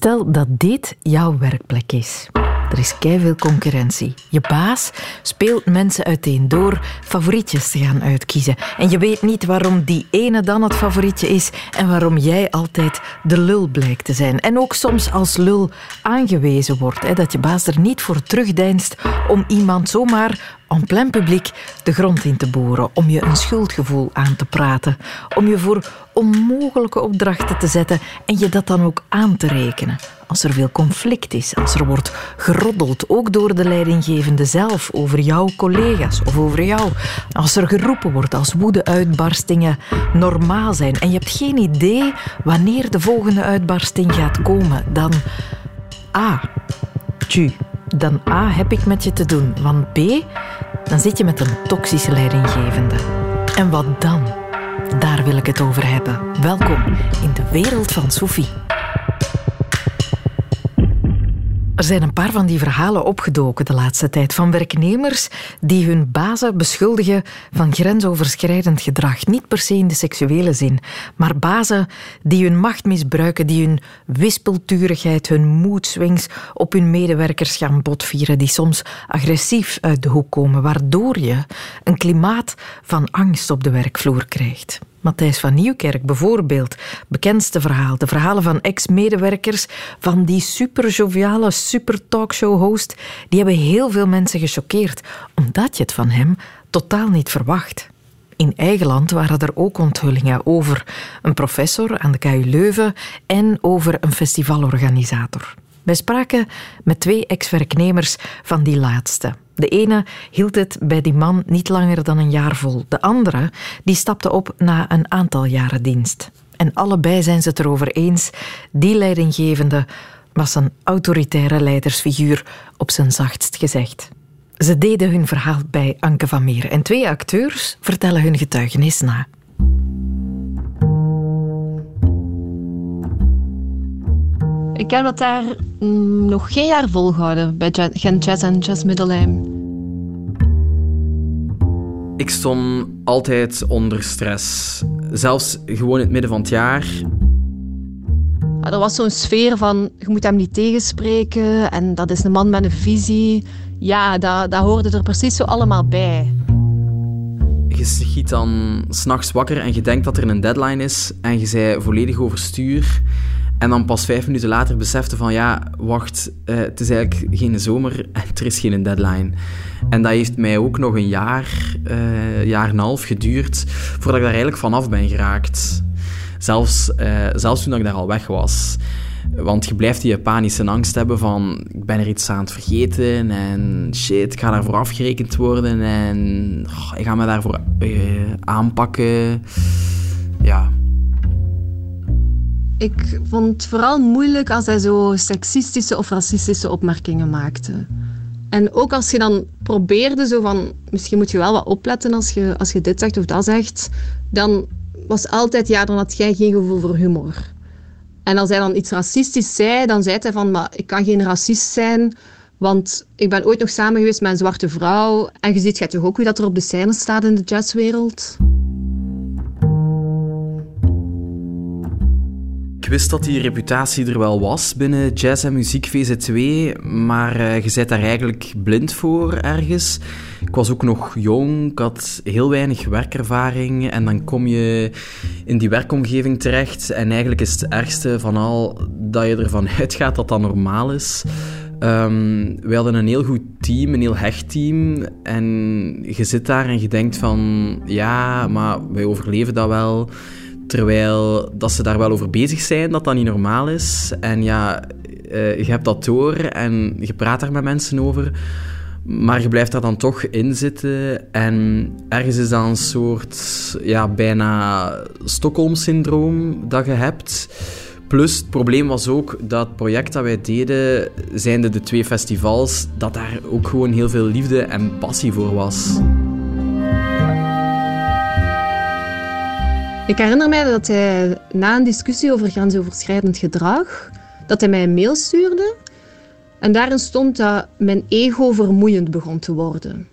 Stel dat dit jouw werkplek is. Er is veel concurrentie. Je baas speelt mensen uiteen door favorietjes te gaan uitkiezen. En je weet niet waarom die ene dan het favorietje is en waarom jij altijd de lul blijkt te zijn. En ook soms als lul aangewezen wordt. Hè, dat je baas er niet voor terugdeinst om iemand zomaar en plein publiek de grond in te boren, om je een schuldgevoel aan te praten, om je voor onmogelijke opdrachten te zetten en je dat dan ook aan te rekenen. Als er veel conflict is, als er wordt geroddeld, ook door de leidinggevende zelf, over jouw collega's of over jou. Als er geroepen wordt, als woede-uitbarstingen normaal zijn en je hebt geen idee wanneer de volgende uitbarsting gaat komen, dan A. Tu. Dan A heb ik met je te doen. Want B, dan zit je met een toxische leidinggevende. En wat dan? Daar wil ik het over hebben. Welkom in de wereld van Sophie. Er zijn een paar van die verhalen opgedoken de laatste tijd van werknemers die hun bazen beschuldigen van grensoverschrijdend gedrag. Niet per se in de seksuele zin, maar bazen die hun macht misbruiken, die hun wispelturigheid, hun moedswings op hun medewerkers gaan botvieren, die soms agressief uit de hoek komen, waardoor je een klimaat van angst op de werkvloer krijgt. Matthijs van Nieuwkerk bijvoorbeeld. Bekendste verhaal. De verhalen van ex-medewerkers van die super joviale, super talkshow-host. Die hebben heel veel mensen gechoqueerd, omdat je het van hem totaal niet verwacht. In eigen land waren er ook onthullingen over een professor aan de KU Leuven en over een festivalorganisator. Wij spraken met twee ex-werknemers van die laatste. De ene hield het bij die man niet langer dan een jaar vol. De andere die stapte op na een aantal jaren dienst. En allebei zijn ze het erover eens. Die leidinggevende was een autoritaire leidersfiguur, op zijn zachtst gezegd. Ze deden hun verhaal bij Anke van Meer en twee acteurs vertellen hun getuigenis na. Ik heb dat daar mm, nog geen jaar volgehouden bij Gent Jazz en Jazz Middelheim. Ik stond altijd onder stress. Zelfs gewoon in het midden van het jaar. er was zo'n sfeer van, je moet hem niet tegenspreken en dat is een man met een visie. Ja, dat, dat hoorde er precies zo allemaal bij. Je schiet dan s'nachts wakker en je denkt dat er een deadline is en je zei volledig overstuur. En dan pas vijf minuten later besefte van ja, wacht, uh, het is eigenlijk geen zomer en er is geen deadline. En dat heeft mij ook nog een jaar, uh, jaar en een half geduurd voordat ik daar eigenlijk vanaf ben geraakt. Zelfs, uh, zelfs toen ik daar al weg was. Want je blijft die panische angst hebben van ik ben er iets aan het vergeten en shit, ik ga daarvoor afgerekend worden en oh, ik ga me daarvoor aanpakken. Ja, ik vond het vooral moeilijk als hij zo seksistische of racistische opmerkingen maakte. En ook als je dan probeerde zo van, misschien moet je wel wat opletten als je, als je dit zegt of dat zegt, dan was altijd, ja, dan had jij geen gevoel voor humor. En als hij dan iets racistisch zei, dan zei hij van, maar ik kan geen racist zijn, want ik ben ooit nog samen geweest met een zwarte vrouw. En je ziet jij toch ook hoe dat er op de scène staat in de jazzwereld? Wist dat die reputatie er wel was binnen jazz en muziek VZ2, maar uh, je bent daar eigenlijk blind voor ergens. Ik was ook nog jong, ik had heel weinig werkervaring en dan kom je in die werkomgeving terecht en eigenlijk is het ergste van al dat je ervan uitgaat dat dat normaal is. Um, we hadden een heel goed team, een heel hecht team. En je zit daar en je denkt van... Ja, maar wij overleven dat wel. Terwijl dat ze daar wel over bezig zijn, dat dat niet normaal is. En ja, uh, je hebt dat door en je praat daar met mensen over. Maar je blijft daar dan toch in zitten. En ergens is dat een soort ja, bijna Stockholm-syndroom dat je hebt. Plus, het probleem was ook dat het project dat wij deden, zijnde de twee festivals, dat daar ook gewoon heel veel liefde en passie voor was. Ik herinner mij dat hij na een discussie over grensoverschrijdend gedrag, dat hij mij een mail stuurde. En daarin stond dat mijn ego vermoeiend begon te worden.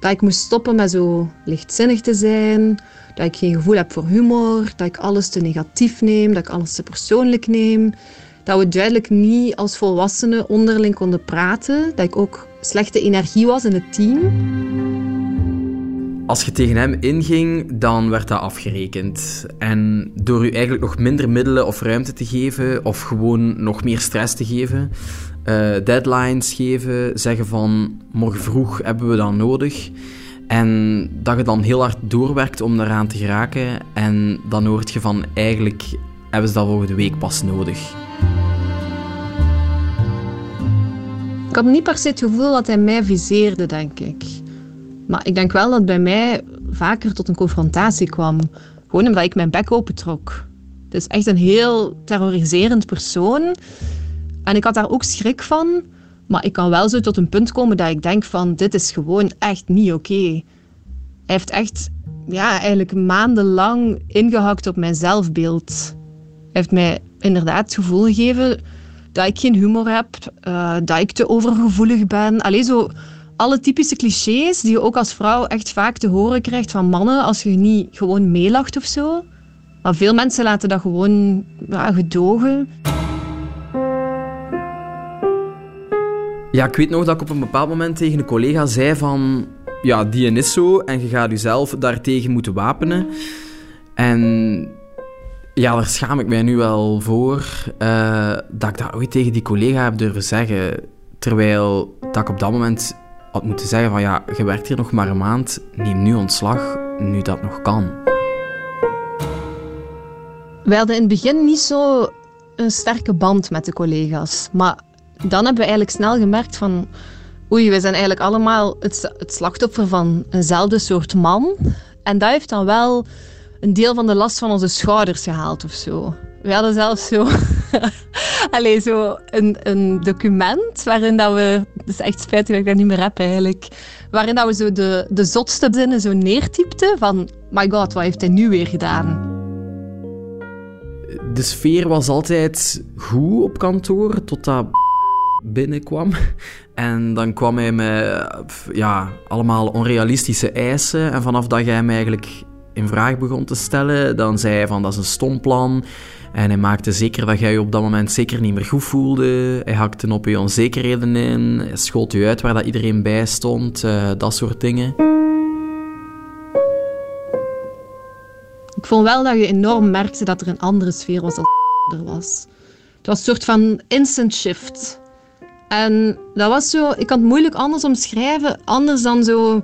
Dat ik moest stoppen met zo lichtzinnig te zijn, dat ik geen gevoel heb voor humor, dat ik alles te negatief neem, dat ik alles te persoonlijk neem, dat we duidelijk niet als volwassenen onderling konden praten. Dat ik ook slechte energie was in het team. Als je tegen hem inging, dan werd dat afgerekend. En door u eigenlijk nog minder middelen of ruimte te geven, of gewoon nog meer stress te geven, uh, deadlines geven, zeggen van morgen vroeg hebben we dat nodig. En dat je dan heel hard doorwerkt om daaraan te geraken. En dan hoort je van eigenlijk hebben ze dat volgende week pas nodig. Ik had niet per se het gevoel dat hij mij viseerde, denk ik. Maar ik denk wel dat bij mij vaker tot een confrontatie kwam. Gewoon omdat ik mijn bek opentrok. Het is echt een heel terroriserend persoon. En ik had daar ook schrik van. Maar ik kan wel zo tot een punt komen dat ik denk van... Dit is gewoon echt niet oké. Hij heeft echt ja, eigenlijk maandenlang ingehakt op mijn zelfbeeld. Hij heeft mij inderdaad het gevoel gegeven dat ik geen humor heb, uh, dat ik te overgevoelig ben. Alleen zo alle typische clichés die je ook als vrouw echt vaak te horen krijgt van mannen als je niet gewoon meelacht of zo. Maar veel mensen laten dat gewoon gedogen. Ja, ik weet nog dat ik op een bepaald moment tegen een collega zei van... Ja, die is zo en je gaat jezelf daartegen moeten wapenen. En ja, daar schaam ik mij nu wel voor uh, dat ik dat ooit tegen die collega heb durven zeggen. Terwijl dat ik op dat moment had moeten zeggen van ja, je werkt hier nog maar een maand, neem nu ontslag, nu dat nog kan. We hadden in het begin niet zo een sterke band met de collega's. Maar dan hebben we eigenlijk snel gemerkt van... Oei, we zijn eigenlijk allemaal het, het slachtoffer van eenzelfde soort man. En dat heeft dan wel een deel van de last van onze schouders gehaald of zo. We hadden zelfs zo, Allee, zo een, een document waarin dat we, het is echt spijtig dat ik dat niet meer heb eigenlijk, waarin dat we zo de, de zotste zinnen zo neertypten van, my god, wat heeft hij nu weer gedaan? De sfeer was altijd goed op kantoor, totdat binnenkwam. En dan kwam hij met ja, allemaal onrealistische eisen. En vanaf dat jij hem eigenlijk in vraag begon te stellen, dan zei hij van dat is een stom plan. En hij maakte zeker dat jij je op dat moment zeker niet meer goed voelde. Hij hakte op je onzekerheden in. Hij schoot je uit waar dat iedereen bij stond. Uh, dat soort dingen. Ik vond wel dat je enorm merkte dat er een andere sfeer was dan er was. Het was een soort van instant shift. En dat was zo... Ik kan het moeilijk anders omschrijven. Anders dan zo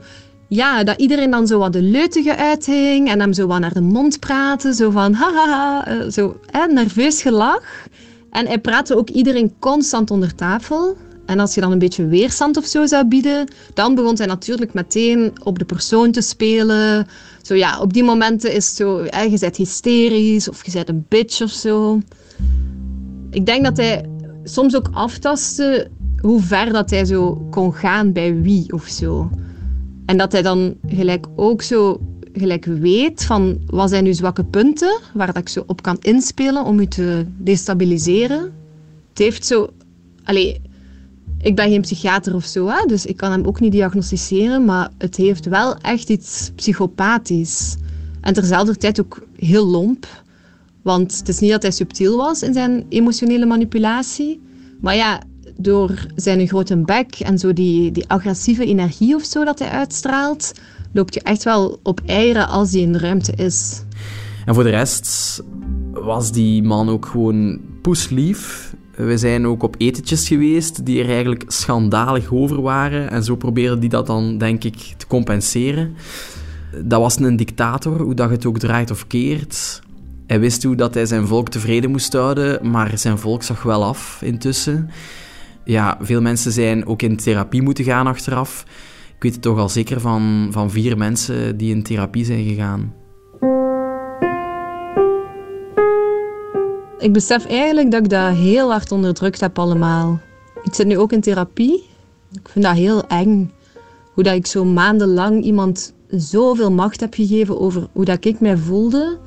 ja, dat iedereen dan zo wat de leutige uithing en hem zo wat naar de mond praten. Zo van hahaha, eh, zo nerveus gelach. En hij praatte ook iedereen constant onder tafel. En als je dan een beetje weerstand of zo zou bieden, dan begon hij natuurlijk meteen op de persoon te spelen. Zo ja, op die momenten is het zo, hè, je bent hysterisch of je bent een bitch of zo. Ik denk dat hij soms ook aftastte hoe ver dat hij zo kon gaan bij wie of zo. En dat hij dan gelijk ook zo gelijk weet van wat zijn uw zwakke punten, waar dat ik zo op kan inspelen om u te destabiliseren. Het heeft zo... Allee, ik ben geen psychiater of zo, hè, dus ik kan hem ook niet diagnosticeren, maar het heeft wel echt iets psychopathisch. En terzelfde tijd ook heel lomp. Want het is niet dat hij subtiel was in zijn emotionele manipulatie. Maar ja, door zijn grote bek en zo die, die agressieve energie of zo dat hij uitstraalt, loopt je echt wel op eieren als hij in de ruimte is. En voor de rest was die man ook gewoon poeslief. We zijn ook op etentjes geweest die er eigenlijk schandalig over waren. En zo probeerde die dat dan, denk ik, te compenseren. Dat was een dictator, hoe dat het ook draait of keert. Hij wist hoe dat hij zijn volk tevreden moest houden, maar zijn volk zag wel af intussen ja, veel mensen zijn ook in therapie moeten gaan achteraf. Ik weet het toch al zeker van, van vier mensen die in therapie zijn gegaan. Ik besef eigenlijk dat ik dat heel hard onderdrukt heb allemaal. Ik zit nu ook in therapie. Ik vind dat heel eng. Hoe dat ik zo maandenlang iemand zoveel macht heb gegeven over hoe dat ik mij voelde.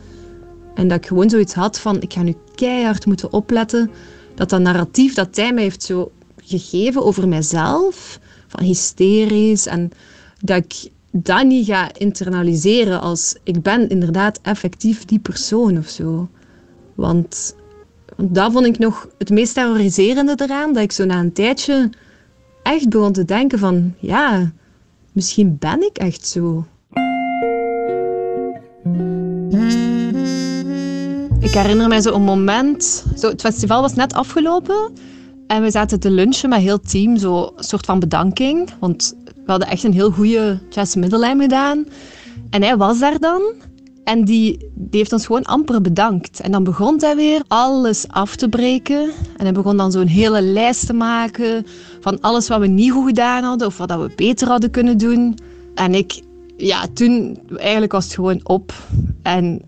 En dat ik gewoon zoiets had van, ik ga nu keihard moeten opletten. Dat dat narratief dat hij mij heeft zo gegeven over mijzelf, van hysterisch, en dat ik dat niet ga internaliseren als ik ben inderdaad effectief die persoon of zo. Want dat vond ik nog het meest terroriserende eraan. Dat ik zo na een tijdje echt begon te denken van... Ja, misschien ben ik echt zo. Ik herinner mij zo een moment... Zo, het festival was net afgelopen. En we zaten te lunchen met heel team. Zo soort van bedanking. Want we hadden echt een heel goede jazz middellijn gedaan. En hij was daar dan. En die, die heeft ons gewoon amper bedankt. En dan begon hij weer alles af te breken. En hij begon dan zo'n hele lijst te maken van alles wat we niet goed gedaan hadden of wat we beter hadden kunnen doen. En ik, ja, toen eigenlijk was het gewoon op. En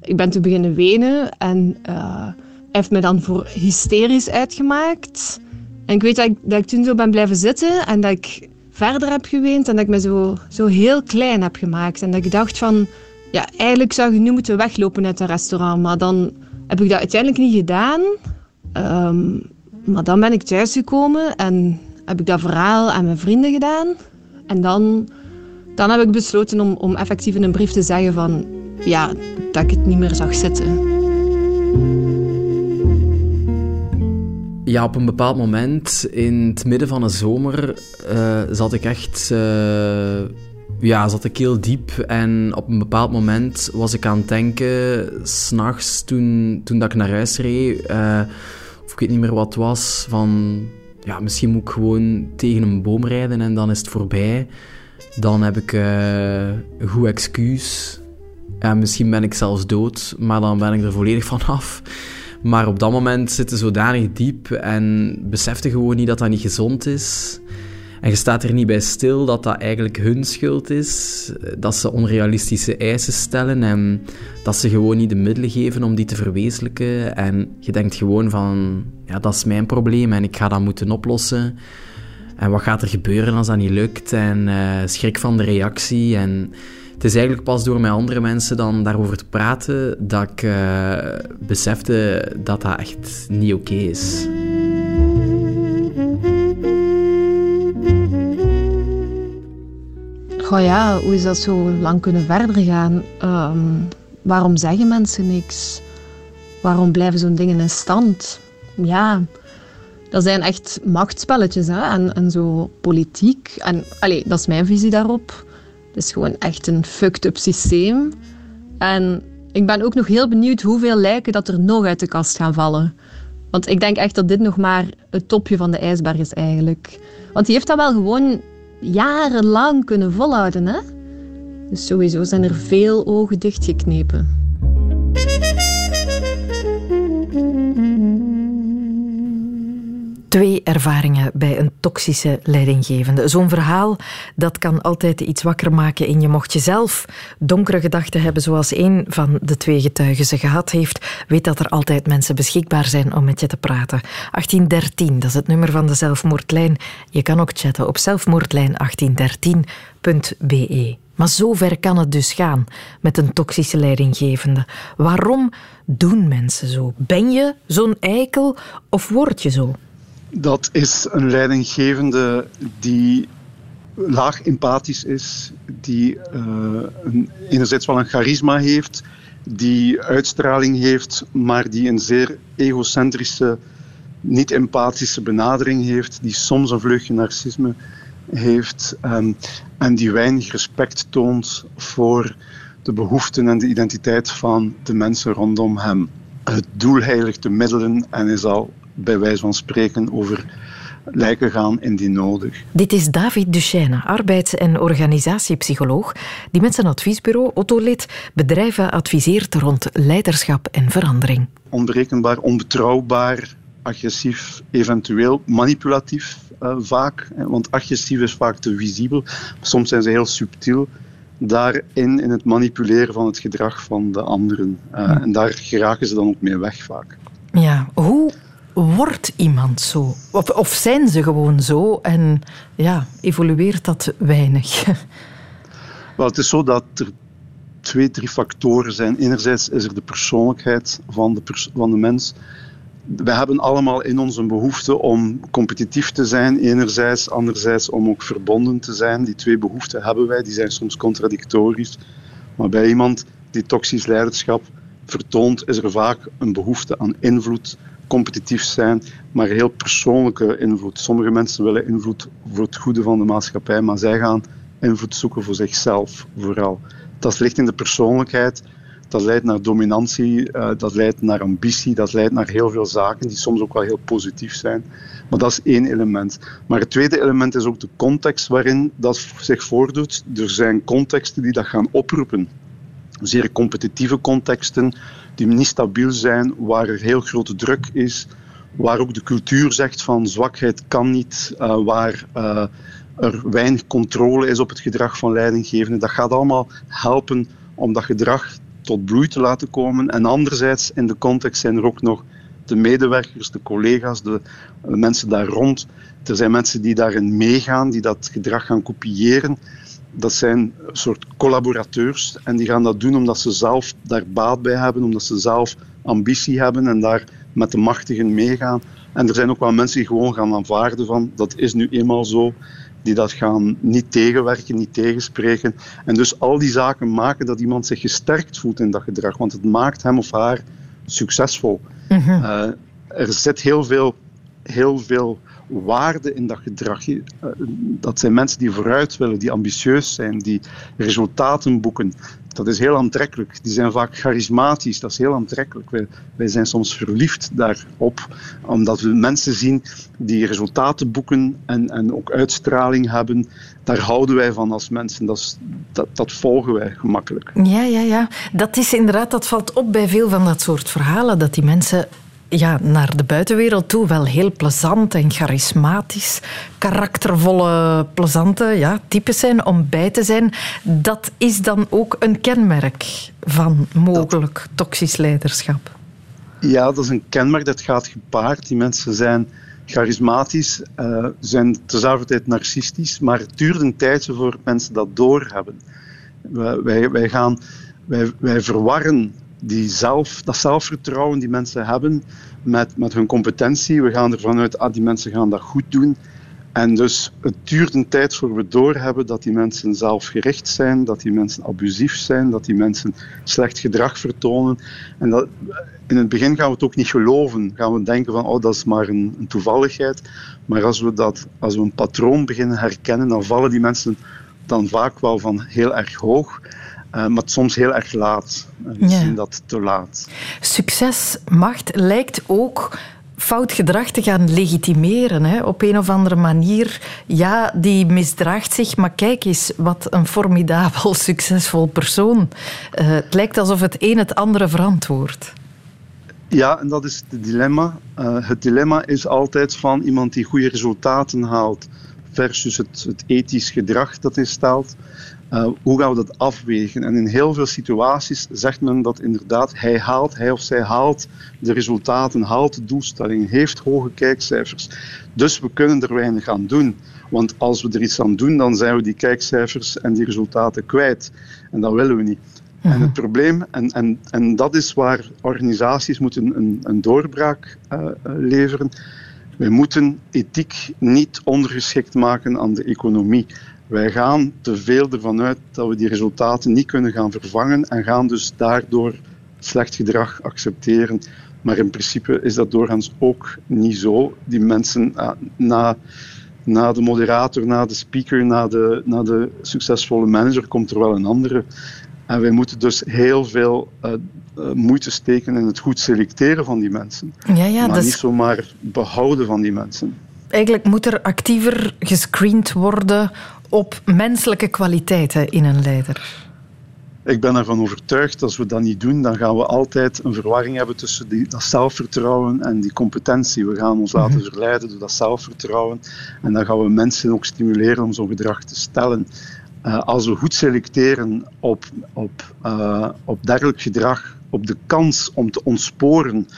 ik ben toen beginnen wenen en hij heeft me dan voor hysterisch uitgemaakt. En ik weet dat ik, dat ik toen zo ben blijven zitten en dat ik verder heb geweend en dat ik me zo, zo heel klein heb gemaakt. En dat ik dacht van, ja, eigenlijk zou je nu moeten weglopen uit het restaurant. Maar dan heb ik dat uiteindelijk niet gedaan. Um, maar dan ben ik thuisgekomen en heb ik dat verhaal aan mijn vrienden gedaan. En dan, dan heb ik besloten om, om effectief in een brief te zeggen van... Ja, dat ik het niet meer zag zitten. Ja, op een bepaald moment in het midden van de zomer uh, zat ik echt... Uh ja, zat ik heel diep. En op een bepaald moment was ik aan het denken, s'nachts, toen, toen dat ik naar huis reed, uh, of ik weet niet meer wat het was, van ja, misschien moet ik gewoon tegen een boom rijden en dan is het voorbij. Dan heb ik een goed excuus. Ja, misschien ben ik zelfs dood, maar dan ben ik er volledig van af. Maar op dat moment zitten zodanig diep en besefte gewoon niet dat dat niet gezond is. En je staat er niet bij stil dat dat eigenlijk hun schuld is, dat ze onrealistische eisen stellen en dat ze gewoon niet de middelen geven om die te verwezenlijken. En je denkt gewoon van, ja, dat is mijn probleem en ik ga dat moeten oplossen. En wat gaat er gebeuren als dat niet lukt? En uh, schrik van de reactie. En het is eigenlijk pas door met andere mensen dan daarover te praten dat ik uh, besefte dat dat echt niet oké is. Goh ja, hoe is dat zo lang kunnen verder gaan? Um, waarom zeggen mensen niks? Waarom blijven zo'n dingen in stand? Ja, dat zijn echt machtsspelletjes hè? En, en zo politiek. En allez, dat is mijn visie daarop. Het is gewoon echt een fucked-up systeem. En ik ben ook nog heel benieuwd hoeveel lijken dat er nog uit de kast gaan vallen. Want ik denk echt dat dit nog maar het topje van de ijsberg is eigenlijk. Want die heeft dat wel gewoon jarenlang kunnen volhouden. Hè? Dus sowieso zijn er veel ogen dichtgeknepen. Twee ervaringen bij een toxische leidinggevende. Zo'n verhaal dat kan altijd iets wakker maken in je. Mocht je zelf donkere gedachten hebben, zoals een van de twee getuigen ze gehad heeft, weet dat er altijd mensen beschikbaar zijn om met je te praten. 1813, dat is het nummer van de zelfmoordlijn. Je kan ook chatten op zelfmoordlijn1813.be. Maar zover kan het dus gaan met een toxische leidinggevende. Waarom doen mensen zo? Ben je zo'n eikel of word je zo? Dat is een leidinggevende die laag empathisch is, die een, enerzijds wel een charisma heeft, die uitstraling heeft, maar die een zeer egocentrische, niet-empathische benadering heeft, die soms een vleugje narcisme heeft um, en die weinig respect toont voor de behoeften en de identiteit van de mensen rondom hem. Het doel heiligt de middelen en is al bij wijze van spreken over lijken gaan indien nodig. Dit is David Duchesne, arbeids- en organisatiepsycholoog, die met zijn adviesbureau Ottolid bedrijven adviseert rond leiderschap en verandering. Onberekenbaar, onbetrouwbaar, agressief, eventueel manipulatief uh, vaak. Want agressief is vaak te visibel. Soms zijn ze heel subtiel daarin, in het manipuleren van het gedrag van de anderen. Uh, En daar geraken ze dan ook mee weg vaak. Ja, hoe wordt iemand zo? Of, zijn ze gewoon zo en ja, evolueert dat weinig? Wel, het is zo dat er twee, drie factoren zijn. Enerzijds is er de persoonlijkheid van de, pers van de mens. We hebben allemaal in ons een behoefte om competitief te zijn, enerzijds, anderzijds om ook verbonden te zijn. Die twee behoeften hebben wij, die zijn soms contradictorisch. Maar bij iemand die toxisch leiderschap vertoont, is er vaak een behoefte aan invloed, competitief zijn, maar heel persoonlijke invloed. Sommige mensen willen invloed voor het goede van de maatschappij, maar zij gaan invloed zoeken voor zichzelf vooral. Dat ligt in de persoonlijkheid. Dat leidt naar dominantie, uh, dat leidt naar ambitie, dat leidt naar heel veel zaken die soms ook wel heel positief zijn. Maar dat is één element. Maar het tweede element is ook de context waarin dat zich voordoet. Er zijn contexten die dat gaan oproepen. Zeer competitieve contexten die niet stabiel zijn, waar er heel grote druk is, waar ook de cultuur zegt van zwakheid kan niet, uh, waar uh, er weinig controle is op het gedrag van leidinggevenden. Dat gaat allemaal helpen om dat gedrag tot bloei te laten komen. En anderzijds, in de context zijn er ook nog de medewerkers, de collega's, de, mensen daar rond. Er zijn mensen die daarin meegaan, die dat gedrag gaan kopiëren. Dat zijn een soort collaborateurs en die gaan dat doen omdat ze zelf daar baat bij hebben, omdat ze zelf ambitie hebben en daar met de machtigen meegaan. En er zijn ook wel mensen die gewoon gaan aanvaarden van dat is nu eenmaal zo die dat gaan niet tegenwerken, niet tegenspreken. En dus al die zaken maken dat iemand zich gesterkt voelt in dat gedrag, want het maakt hem of haar succesvol. Mhm. Eh, er zit heel veel, heel veel waarde in dat gedrag. Uh, dat zijn mensen die vooruit willen, die ambitieus zijn, die resultaten boeken. Dat is heel aantrekkelijk. Die zijn vaak charismatisch, dat is heel aantrekkelijk. Wij, wij zijn soms verliefd daarop, omdat we mensen zien die resultaten boeken en, en ook uitstraling hebben. Daar houden wij van als mensen. Dat, dat, dat volgen wij gemakkelijk. Ja, ja, ja. Dat is inderdaad, dat valt op bij veel van dat soort verhalen, dat die mensen ja, naar de buitenwereld toe wel heel plezant en charismatisch, karaktervolle, plezante ja, types zijn om bij te zijn. Dat is dan ook een kenmerk van mogelijk toxisch leiderschap. Ja, dat is een kenmerk dat gaat gepaard. Die mensen zijn charismatisch, uh, zijn tezelfde tijd narcistisch, maar het duurt een tijdje voor mensen dat doorhebben. Wij, wij, wij, gaan, wij, wij verwarren die zelf, dat zelfvertrouwen die mensen hebben met, met hun competentie. We gaan ervan uit, ah, die mensen gaan dat goed doen. En dus het duurt een tijd voor we doorhebben dat die mensen zelfgericht zijn, dat die mensen abusief zijn, dat die mensen slecht gedrag vertonen. En dat, in het begin gaan we het ook niet geloven. Gaan we denken van, oh, dat is maar een, een toevalligheid. Maar als we, dat, als we een patroon beginnen herkennen, dan vallen die mensen dan vaak wel van heel erg hoog. Uh, maar soms heel erg laat. We zien dat te laat. Succes, macht lijkt ook fout gedrag te gaan legitimeren. Hè? Op een of andere manier. Ja, die misdraagt zich, maar kijk eens wat een formidabel, succesvol persoon. Uh, het lijkt alsof het een het andere verantwoordt. Ja, en dat is het dilemma. Uh, het dilemma is altijd van iemand die goede resultaten haalt versus het, het ethisch gedrag dat hij stelt. Uh, hoe gaan we dat afwegen? En in heel veel situaties zegt men dat inderdaad hij haalt, hij of zij haalt de resultaten, haalt de doelstellingen, heeft hoge kijkcijfers. Dus we kunnen er weinig aan doen. Want als we er iets aan doen, dan zijn we die kijkcijfers en die resultaten kwijt. En dat willen we niet. En het mhm. probleem, en, en, en dat is waar organisaties moeten een, een doorbraak uh, leveren. We moeten ethiek niet ondergeschikt maken aan de economie. Wij gaan te veel ervan uit dat we die resultaten niet kunnen gaan vervangen en gaan dus daardoor slecht gedrag accepteren. Maar in principe is dat doorgaans ook niet zo. Die mensen uh, na, na de moderator, na de speaker, na de, na de succesvolle manager komt er wel een andere. En wij moeten dus heel veel uh, uh, moeite steken in het goed selecteren van die mensen. Ja, ja, maar niet zomaar behouden van die mensen. Eigenlijk moet er actiever gescreend worden op menselijke kwaliteiten in een leider? Ik ben ervan overtuigd, als we dat niet doen, dan gaan we altijd een verwarring hebben tussen die, dat zelfvertrouwen en die competentie. We gaan ons mhm. laten verleiden door dat zelfvertrouwen en dan gaan we mensen ook stimuleren om zo'n gedrag te stellen. Uh, als we goed selecteren op, op, uh, op dergelijk gedrag, op de kans om te ontsporen,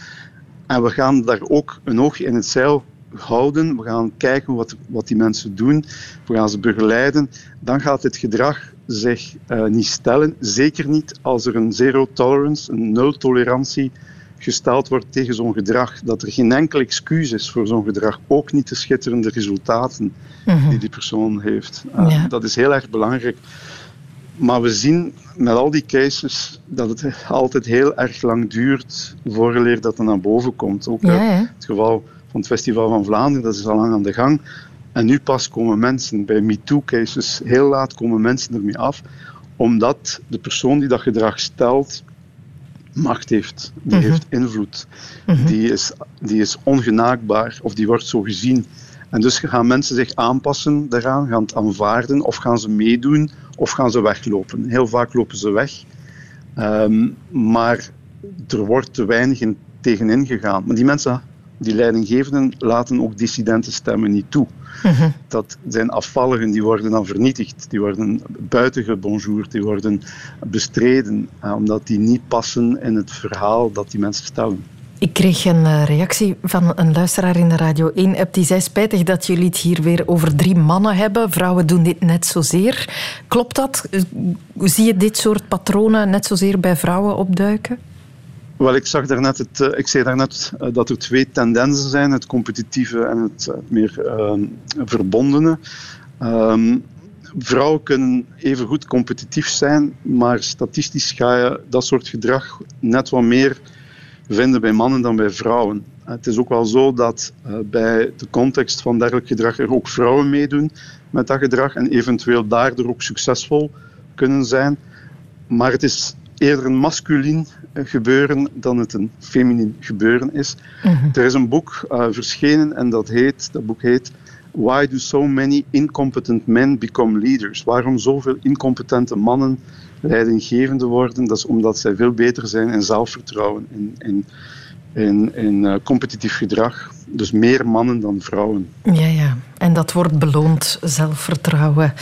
en we gaan daar ook een oogje in het zeil houden, we gaan kijken wat, wat die mensen doen, we gaan ze begeleiden, dan gaat het gedrag zich uh, niet stellen. Zeker niet als er een zero tolerance, een nul tolerantie gesteld wordt tegen zo'n gedrag. Dat er geen enkel excuus is voor zo'n gedrag. Ook niet de schitterende resultaten mhm. die die persoon heeft. Uh, Dat is heel erg belangrijk. maar we zien met al die cases dat het altijd heel erg lang duurt voordat dat er naar boven komt. Ook ja, het geval van het Festival van Vlaanderen, dat is al lang aan de gang. En nu pas komen mensen bij MeToo-cases, heel laat komen mensen ermee af, omdat de persoon die dat gedrag stelt macht heeft, die mhm. heeft invloed, mhm. die, is, die is ongenaakbaar of die wordt zo gezien. En dus gaan mensen zich aanpassen daaraan, gaan het aanvaarden of gaan ze meedoen of gaan ze weglopen. Heel vaak lopen ze weg, um, maar er wordt te weinig in tegenin gegaan. Maar die mensen, die leidinggevenden, laten ook dissidente stemmen niet toe. Mhm. Dat zijn afvalligen, die worden dan vernietigd, die worden buitengebonjourd, die worden bestreden, eh, omdat die niet passen in het verhaal dat die mensen stellen. Ik kreeg een eh, reactie van een luisteraar in de Radio 1-app. Die zei spijtig dat jullie het hier weer over drie mannen hebben. Vrouwen doen dit net zozeer. Klopt dat? Eh, zie je dit soort patronen net zozeer bij vrouwen opduiken? Wel, ik, zag daarnet het, eh, ik zei daarnet dat er twee tendensen zijn: het competitieve en het meer uh, verbondene. Ehm, vrouwen kunnen even goed competitief zijn, maar statistisch ga je dat soort gedrag net wat meer vinden bij mannen dan bij vrouwen. Het is ook wel zo dat bij de context van dergelijk gedrag er ook vrouwen meedoen met dat gedrag en eventueel daardoor ook succesvol kunnen zijn. Maar het is eerder een masculien gebeuren dan het een feminien gebeuren is. Mhm. Er is een boek uh, verschenen en dat, heet, dat boek heet Why do so many incompetent men become leaders? Waarom zoveel incompetente mannen leidinggevende worden, dat is omdat zij veel beter zijn in zelfvertrouwen, in, in, in, in uh, competitief gedrag. Dus meer mannen dan vrouwen. Ja, ja. En dat wordt beloond, zelfvertrouwen.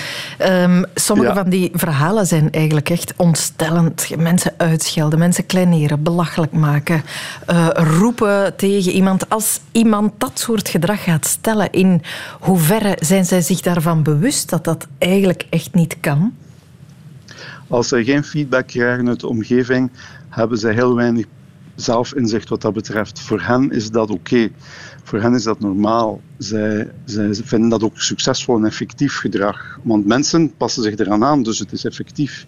Um, sommige van die verhalen zijn eigenlijk echt ontstellend. Mensen uitschelden, mensen kleineren, belachelijk maken, uh, roepen tegen iemand. Als iemand dat soort gedrag gaat stellen, in hoeverre zijn zij zich daarvan bewust dat dat eigenlijk echt niet kan? Als zij geen feedback krijgen uit de omgeving, hebben zij heel weinig zelfinzicht wat dat betreft. Voor hen is dat oké. Voor hen is dat normaal. Zij, zij vinden dat ook succesvol en effectief gedrag. Want mensen passen zich eraan aan, dus het is effectief.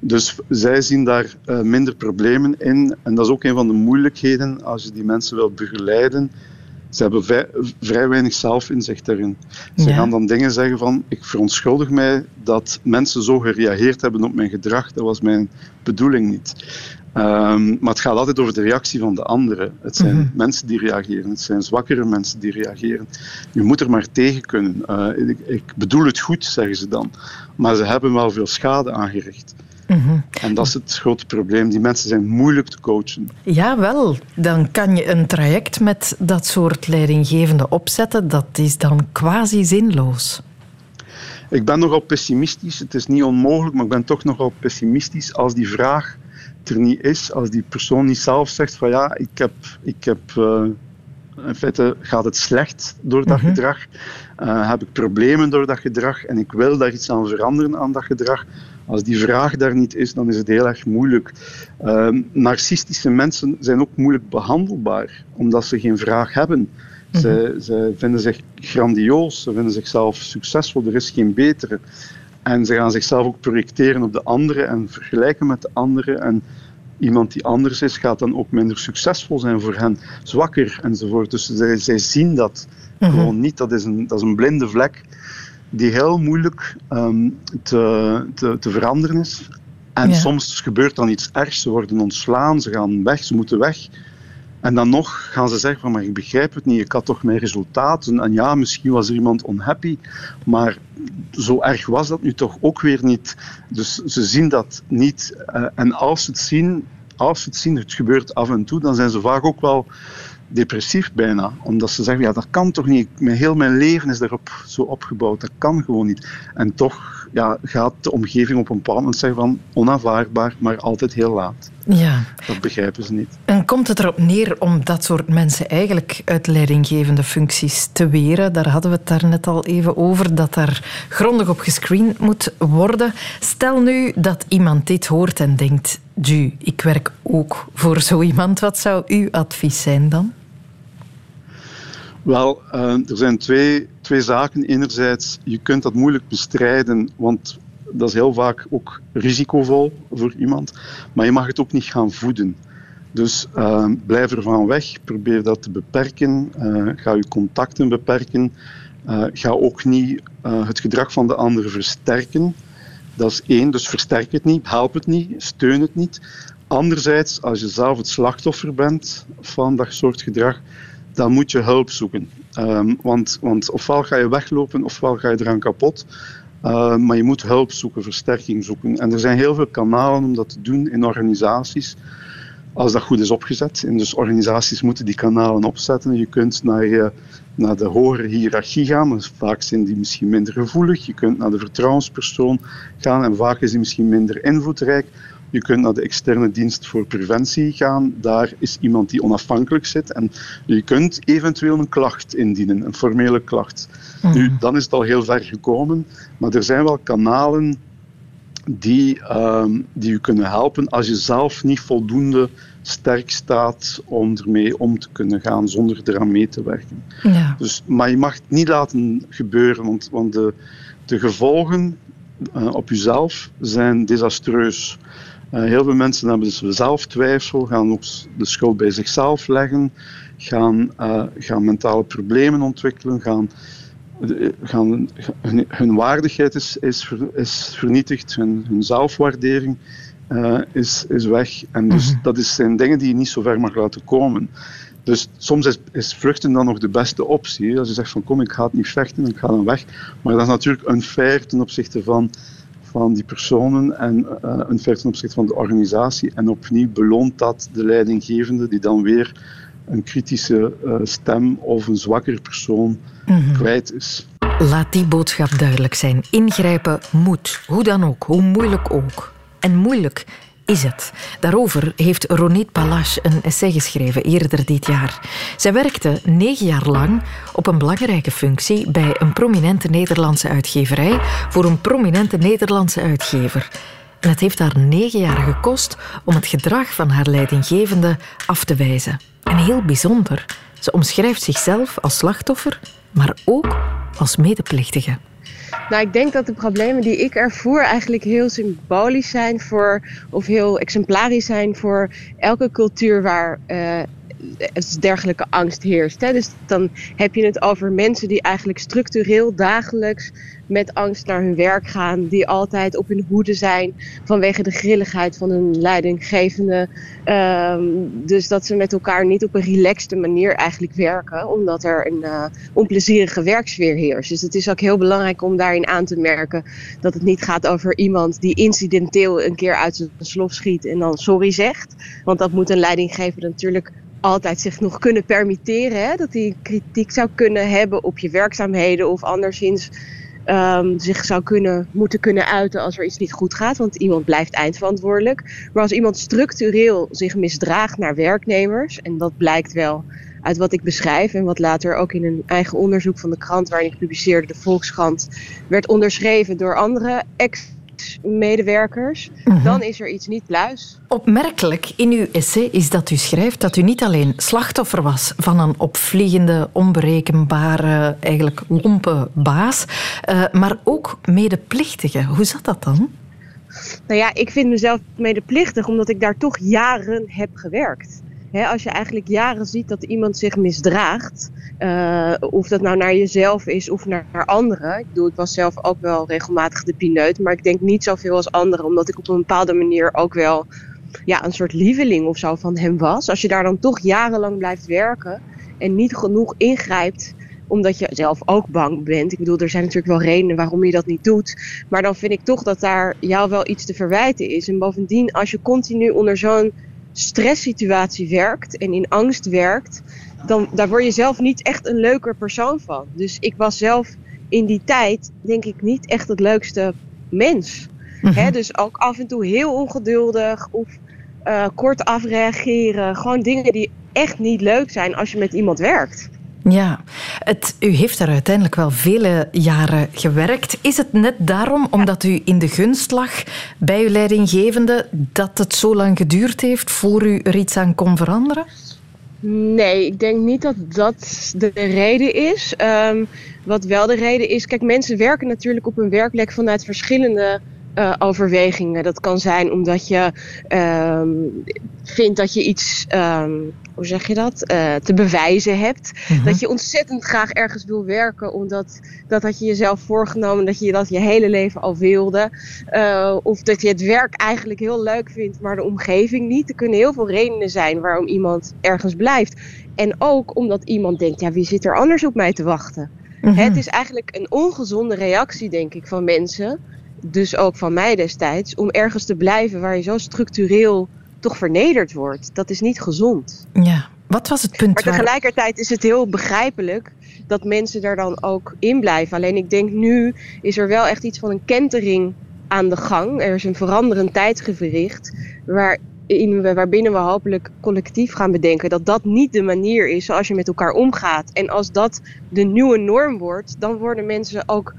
Dus zij zien daar uh, minder problemen in. En dat is ook een van de moeilijkheden als je die mensen wil begeleiden ze hebben vrij, weinig zelfinzicht daarin. Ze gaan dan dingen zeggen van, ik verontschuldig mij dat mensen zo gereageerd hebben op mijn gedrag. Dat was mijn bedoeling niet. Um, maar het gaat altijd over de reactie van de anderen. Het zijn mhm. mensen die reageren, het zijn zwakkere mensen die reageren. Je moet er maar tegen kunnen. Uh, ik, ik, bedoel het goed, zeggen ze dan. Maar ze hebben wel veel schade aangericht. Mhm. En dat is het grote probleem. Die mensen zijn moeilijk te coachen. Ja, wel. Dan kan je een traject met dat soort leidinggevende opzetten. Dat is dan quasi zinloos. Ik ben nogal pessimistisch. Het is niet onmogelijk, maar ik ben toch nogal pessimistisch als die vraag er niet is. Als die persoon niet zelf zegt van ja, ik heb... Ik heb uh, in feite gaat het slecht door dat mhm. gedrag. Uh, heb ik problemen door dat gedrag en ik wil daar iets aan veranderen aan dat gedrag als die vraag daar niet is, dan is het heel erg moeilijk. Uh, narcistische mensen zijn ook moeilijk behandelbaar, omdat ze geen vraag hebben. Mm Ze, vinden zich grandioos, ze vinden zichzelf succesvol, er is geen betere. En ze gaan zichzelf ook projecteren op de anderen en vergelijken met de anderen. En iemand die anders is, gaat dan ook minder succesvol zijn voor hen, zwakker enzovoort. Dus zij, zij zien dat mhm. gewoon niet. Dat is, een, dat is een blinde vlek die heel moeilijk um, te, te, te, veranderen is. En soms gebeurt dan iets ergs. Ze worden ontslaan, ze gaan weg, ze moeten weg. En dan nog gaan ze zeggen van, maar ik begrijp het niet, ik had toch mijn resultaten. En ja, misschien was er iemand unhappy, maar zo erg was dat nu toch ook weer niet. Dus ze zien dat niet. Uh, en als ze het zien, als ze het zien, het gebeurt af en toe, dan zijn ze vaak ook wel depressief bijna. Omdat ze zeggen, ja, dat kan toch niet. Heel mijn leven is daarop zo opgebouwd. Dat kan gewoon niet. En toch ja, gaat de omgeving op een bepaald moment zeggen van onaanvaardbaar, maar altijd heel laat. Ja. Dat begrijpen ze niet. En komt het erop neer om dat soort mensen eigenlijk uit leidinggevende functies te weren? Daar hadden we het daar net al even over, dat daar grondig op gescreend moet worden. Stel nu dat iemand dit hoort en denkt, Ju, ik werk ook voor zo iemand. Wat zou uw advies zijn dan? Wel, uh, er zijn twee, twee zaken. Enerzijds, je kunt dat moeilijk bestrijden, want dat is heel vaak ook risicovol voor iemand. Maar je mag het ook niet gaan voeden. Dus uh, blijf ervan weg, probeer dat te beperken, uh, ga je contacten beperken. Ga ook niet het gedrag van de ander versterken. Dat is één, dus versterk het niet, help het niet, steun het niet. Anderzijds, als je zelf het slachtoffer bent van dat soort gedrag, dan moet je hulp zoeken. Um, want, want ofwel ga je weglopen, ofwel ga je eraan kapot. Uh, maar je moet hulp zoeken, versterking zoeken. En er zijn heel veel kanalen om dat te doen in organisaties, als dat goed is opgezet. En dus organisaties moeten die kanalen opzetten. Je kunt naar, naar de hogere hiërarchie gaan, maar vaak zijn die misschien minder gevoelig. Je kunt naar de vertrouwenspersoon gaan en vaak is die misschien minder invloedrijk. Je kunt naar de externe dienst voor preventie gaan. Daar is iemand die onafhankelijk zit. En je kunt eventueel een klacht indienen, een formele klacht. Nu, mhm. dan is het al heel ver gekomen. Maar er zijn wel kanalen die, uh, die u kunnen helpen als je zelf niet voldoende sterk staat om ermee om te kunnen gaan zonder eraan mee te werken. Ja. Dus, maar je mag het niet laten gebeuren, want, want de, de gevolgen uh, op jezelf zijn desastreus. Uh, heel veel mensen hebben dus zelftwijfel, gaan ook de schuld bij zichzelf leggen, gaan, uh, gaan mentale problemen ontwikkelen, gaan, uh, gaan, hun, hun, waardigheid is, is, ver, is vernietigd, hun, hun zelfwaardering is, is weg. En dus -hmm. dat is, zijn dingen die je niet zo ver mag laten komen. Dus soms is, is, vluchten dan nog de beste optie. Als je zegt van kom, ik ga het niet vechten, ik ga dan weg. Maar dat is natuurlijk unfair ten opzichte van van die personen en uh, een feit ten opzichte van de organisatie. En opnieuw beloont dat de leidinggevende die dan weer een kritische uh, stem of een zwakker persoon mm -hmm. kwijt is. Laat die boodschap duidelijk zijn. Ingrijpen moet, hoe dan ook, hoe moeilijk ook. En moeilijk is het? Daarover heeft Ronit Palache een essay geschreven eerder dit jaar. Zij werkte negen jaar lang op een belangrijke functie bij een prominente Nederlandse uitgeverij voor een prominente Nederlandse uitgever. Het heeft haar negen jaar gekost om het gedrag van haar leidinggevende af te wijzen. En heel bijzonder, ze omschrijft zichzelf als slachtoffer, maar ook als medeplichtige. Nou, ik denk dat de problemen die ik ervoer eigenlijk heel symbolisch zijn voor, of heel exemplarisch zijn voor elke cultuur waar uh, dergelijke angst heerst. Hè? Dus dan heb je het over mensen die eigenlijk structureel dagelijks met angst naar hun werk gaan, die altijd op hun hoede zijn vanwege de grilligheid van hun leidinggevende. Um, dus dat ze met elkaar niet op een relaxte manier eigenlijk werken, omdat er een uh, onplezierige werksfeer heerst. Dus het is ook heel belangrijk om daarin aan te merken dat het niet gaat over iemand die incidenteel een keer uit zijn slof schiet en dan sorry zegt. Want dat moet een leidinggever natuurlijk altijd zich nog kunnen permitteren. Hè? Dat hij kritiek zou kunnen hebben op je werkzaamheden of anderszins um, zich zou kunnen, moeten kunnen uiten als er iets niet goed gaat. Want iemand blijft eindverantwoordelijk. Maar als iemand structureel zich misdraagt naar werknemers, en dat blijkt wel uit wat ik beschrijf en wat later ook in een eigen onderzoek van de krant waarin ik publiceerde, de Volkskrant, werd onderschreven door andere ex medewerkers, mhm. dan is er iets niet pluis. Opmerkelijk in uw essay is dat u schrijft dat u niet alleen slachtoffer was van een opvliegende, onberekenbare, eigenlijk lompe baas, uh, maar ook medeplichtige. Hoe zat dat dan? Nou ja, ik vind mezelf medeplichtig omdat ik daar toch jaren heb gewerkt als je eigenlijk jaren ziet dat iemand zich misdraagt, uh, of dat nou naar jezelf is of naar, naar anderen. Ik bedoel, ik was zelf ook wel regelmatig de pineut, maar ik denk niet zoveel als anderen, omdat ik op een bepaalde manier ook wel ja, een soort lieveling of zo van hem was. Als je daar dan toch jarenlang blijft werken en niet genoeg ingrijpt omdat je zelf ook bang bent. Ik bedoel, er zijn natuurlijk wel redenen waarom je dat niet doet. Maar dan vind ik toch dat daar jou wel iets te verwijten is. En bovendien, als je continu onder zo'n stresssituatie werkt en in angst werkt, dan daar word je zelf niet echt een leuker persoon van. Dus ik was zelf in die tijd, denk ik, niet echt het leukste mens. Mm dus ook af en toe heel ongeduldig of uh, kort afreageren. Gewoon dingen die echt niet leuk zijn als je met iemand werkt. Ja, het, u heeft daar uiteindelijk wel vele jaren gewerkt. Is het net daarom, omdat u in de gunst lag bij uw leidinggevende, dat het zo lang geduurd heeft voor u er iets aan kon veranderen? Nee, ik denk niet dat dat de reden is. Um, wat wel de reden is, kijk, mensen werken natuurlijk op een werkplek vanuit verschillende uh, overwegingen. Dat kan zijn omdat je ehm, vindt dat je iets, ehm, hoe zeg je dat, uh, te bewijzen hebt. Mhm. Dat je ontzettend graag ergens wil werken, omdat dat had je jezelf voorgenomen dat je dat je hele leven al wilde. Uh, of dat je het werk eigenlijk heel leuk vindt, maar de omgeving niet. Er kunnen heel veel redenen zijn waarom iemand ergens blijft. En ook omdat iemand denkt, ja, wie zit er anders op mij te wachten? Mhm. Het is eigenlijk een ongezonde reactie, denk ik, van mensen dus ook van mij destijds, om ergens te blijven waar je zo structureel toch vernederd wordt. Dat is niet gezond. Ja, wat was het punt? Maar tegelijkertijd is het heel begrijpelijk dat mensen daar dan ook in blijven. Alleen ik denk nu is er wel echt iets van een kentering aan de gang. Er is een veranderend tijdsgevricht waarin we, waarbinnen we hopelijk collectief gaan bedenken dat dat niet de manier is zoals je met elkaar omgaat. En als dat de nieuwe norm wordt, dan worden mensen ook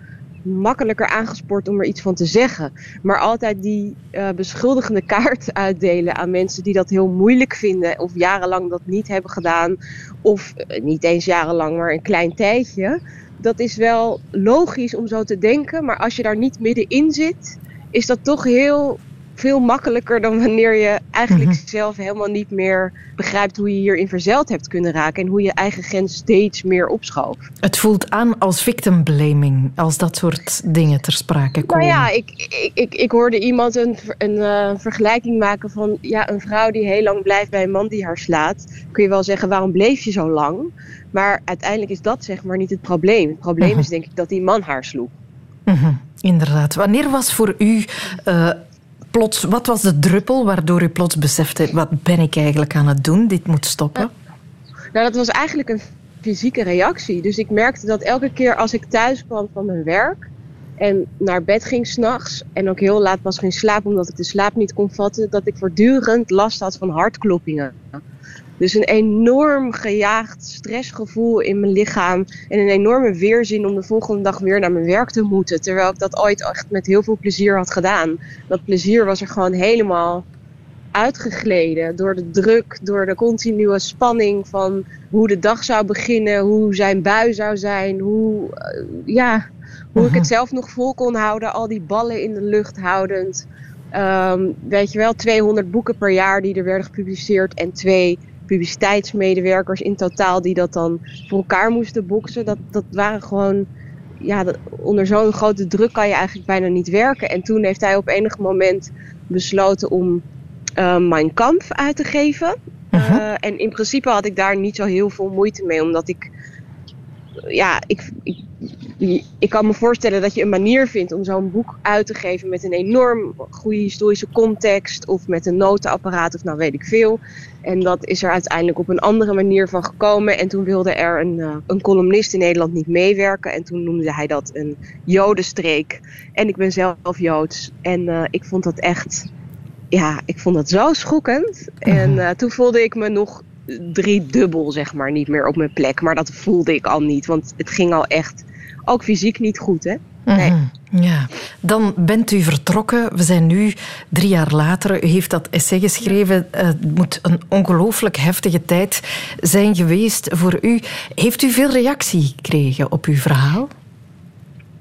makkelijker aangespoord om er iets van te zeggen. Maar altijd die uh, beschuldigende kaart uitdelen aan mensen die dat heel moeilijk vinden. Of jarenlang dat niet hebben gedaan. Of uh, niet eens jarenlang, maar een klein tijdje. Dat is wel logisch om zo te denken. Maar als je daar niet middenin zit, is dat toch heel veel makkelijker dan wanneer je eigenlijk mhm. zelf helemaal niet meer begrijpt hoe je hierin verzeild hebt kunnen raken en hoe je eigen grens steeds meer opschoof. Het voelt aan als victim blaming, als dat soort dingen ter sprake komen. Nou ja, ik, ik, ik, ik hoorde iemand een, een uh, vergelijking maken van ja, een vrouw die heel lang blijft bij een man die haar slaat. Kun je wel zeggen, waarom bleef je zo lang? Maar uiteindelijk is dat zeg maar niet het probleem. Het probleem mhm. is denk ik dat die man haar sloeg. Mhm, inderdaad. Wanneer was voor u uh, plots, wat was de druppel waardoor u plots besefte, wat ben ik eigenlijk aan het doen? Dit moet stoppen. Nou, dat was eigenlijk een fysieke reactie. Dus ik merkte dat elke keer als ik thuis kwam van mijn werk en naar bed ging s'nachts en ook heel laat pas ging slapen omdat ik de slaap niet kon vatten, dat ik voortdurend last had van hartkloppingen. Dus een enorm gejaagd stressgevoel in mijn lichaam. En een enorme weerzin om de volgende dag weer naar mijn werk te moeten. Terwijl ik dat ooit echt met heel veel plezier had gedaan. Dat plezier was er gewoon helemaal uitgegleden door de druk, door de continue spanning van hoe de dag zou beginnen, hoe zijn bui zou zijn, hoe, uh, ja, hoe ik het zelf nog vol kon houden, al die ballen in de lucht houdend. Um, weet je wel, 200 boeken per jaar die er werden gepubliceerd en twee publiciteitsmedewerkers in totaal die dat dan voor elkaar moesten boksen. Dat, dat waren gewoon, ja, dat, onder zo'n grote druk kan je eigenlijk bijna niet werken. En toen heeft hij op enig moment besloten om uh, Mein Kampf uit te geven. Uh-huh. Uh, en in principe had ik daar niet zo heel veel moeite mee, omdat ik ja, ik, ik, ik kan me voorstellen dat je een manier vindt om zo'n boek uit te geven met een enorm goede historische context of met een notenapparaat of nou weet ik veel. En dat is er uiteindelijk op een andere manier van gekomen. En toen wilde er een, uh, een columnist in Nederland niet meewerken. En toen noemde hij dat een jodenstreek. En ik ben zelf joods. En uh, ik vond dat echt, ja, ik vond dat zo schokkend. En uh, toen voelde ik me nog drie dubbel, zeg maar, niet meer op mijn plek. Maar dat voelde ik al niet, want het ging al echt, ook fysiek niet goed, hè. Nee. Mm -hmm. Ja, dan bent u vertrokken. We zijn nu drie jaar later. U heeft dat essay geschreven. Het moet een ongelooflijk heftige tijd zijn geweest voor u. Heeft u veel reactie gekregen op uw verhaal?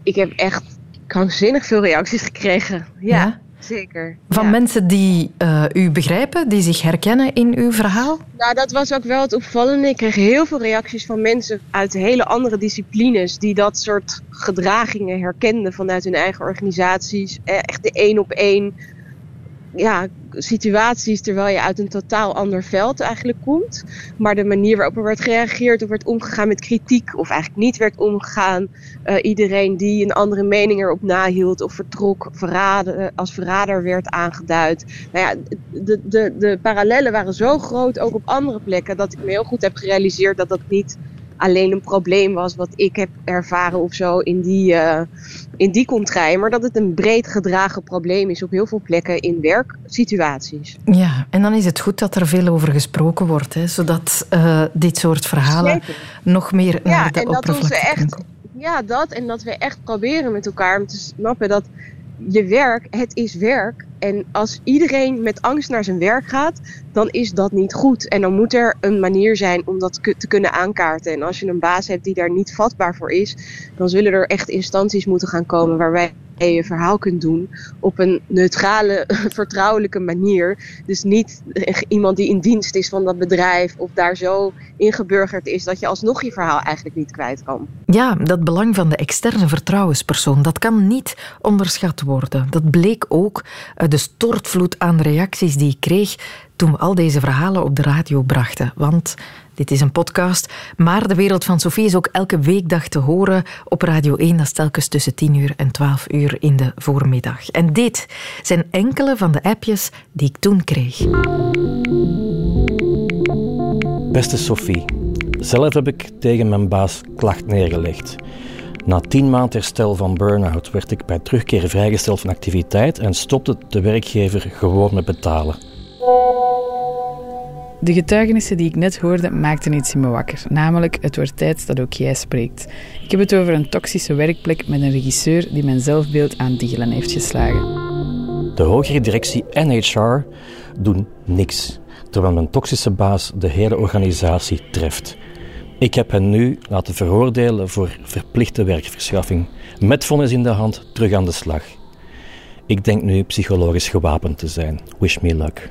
Ik heb echt krankzinnig veel reacties gekregen. ja? Zeker. Van mensen die uh, u begrijpen, die zich herkennen in uw verhaal? Nou, dat was ook wel het opvallende. Ik kreeg heel veel reacties van mensen uit hele andere disciplines die dat soort gedragingen herkenden vanuit hun eigen organisaties. Eh, echt de één op één ja, situaties terwijl je uit een totaal ander veld eigenlijk komt. Maar de manier waarop er werd gereageerd of werd omgegaan met kritiek, of eigenlijk niet werd omgegaan. Uh, iedereen die een andere mening erop nahield of vertrok, verraden, als verrader werd aangeduid. Nou ja, de, de, de parallellen waren zo groot, ook op andere plekken, dat ik me heel goed heb gerealiseerd dat dat niet alleen een probleem was wat ik heb ervaren of zo in die, uh, in die. Maar dat het een breed gedragen probleem is op heel veel plekken in werksituaties. Ja, en dan is het goed dat er veel over gesproken wordt, hè, zodat uh, dit soort verhalen nog meer ja, naar de en oppervlakte dat echt, Ja, dat en dat we echt proberen met elkaar om te snappen dat je werk, het is werk En als iedereen met angst naar zijn werk gaat, dan is dat niet goed. En dan moet er een manier zijn om dat te kunnen aankaarten. En als je een baas hebt die daar niet vatbaar voor is, dan zullen er echt instanties moeten gaan komen waarbij je verhaal kunt doen op een neutrale, vertrouwelijke manier. Dus niet iemand die in dienst is van dat bedrijf of daar zo ingeburgerd is dat je alsnog je verhaal eigenlijk niet kwijt kan. Ja, dat belang van de externe vertrouwenspersoon, dat kan niet onderschat worden. Dat bleek ook uit de stortvloed aan reacties die ik kreeg toen we al deze verhalen op de radio brachten. Want dit is een podcast, maar de wereld van Sophie is ook elke weekdag te horen op Radio 1. Dat is telkens tussen 10 uur en 12 uur in de voormiddag. En dit zijn enkele van de appjes die ik toen kreeg. Beste Sophie, zelf heb ik tegen mijn baas klacht neergelegd. Na tien maanden herstel van burn-out werd ik bij terugkeer vrijgesteld van activiteit en stopte de werkgever gewoon met betalen. De getuigenissen die ik net hoorde maakten iets in me wakker. Namelijk, het wordt tijd dat ook jij spreekt. Ik heb het over een toxische werkplek met een regisseur die mijn zelfbeeld aan diegelen heeft geslagen. De hogere directie en HR doen niks, terwijl mijn toxische baas de hele organisatie treft. Ik heb hen nu laten veroordelen voor verplichte werkverschaffing. Met vonnis in de hand terug aan de slag. Ik denk nu psychologisch gewapend te zijn. Wish me luck.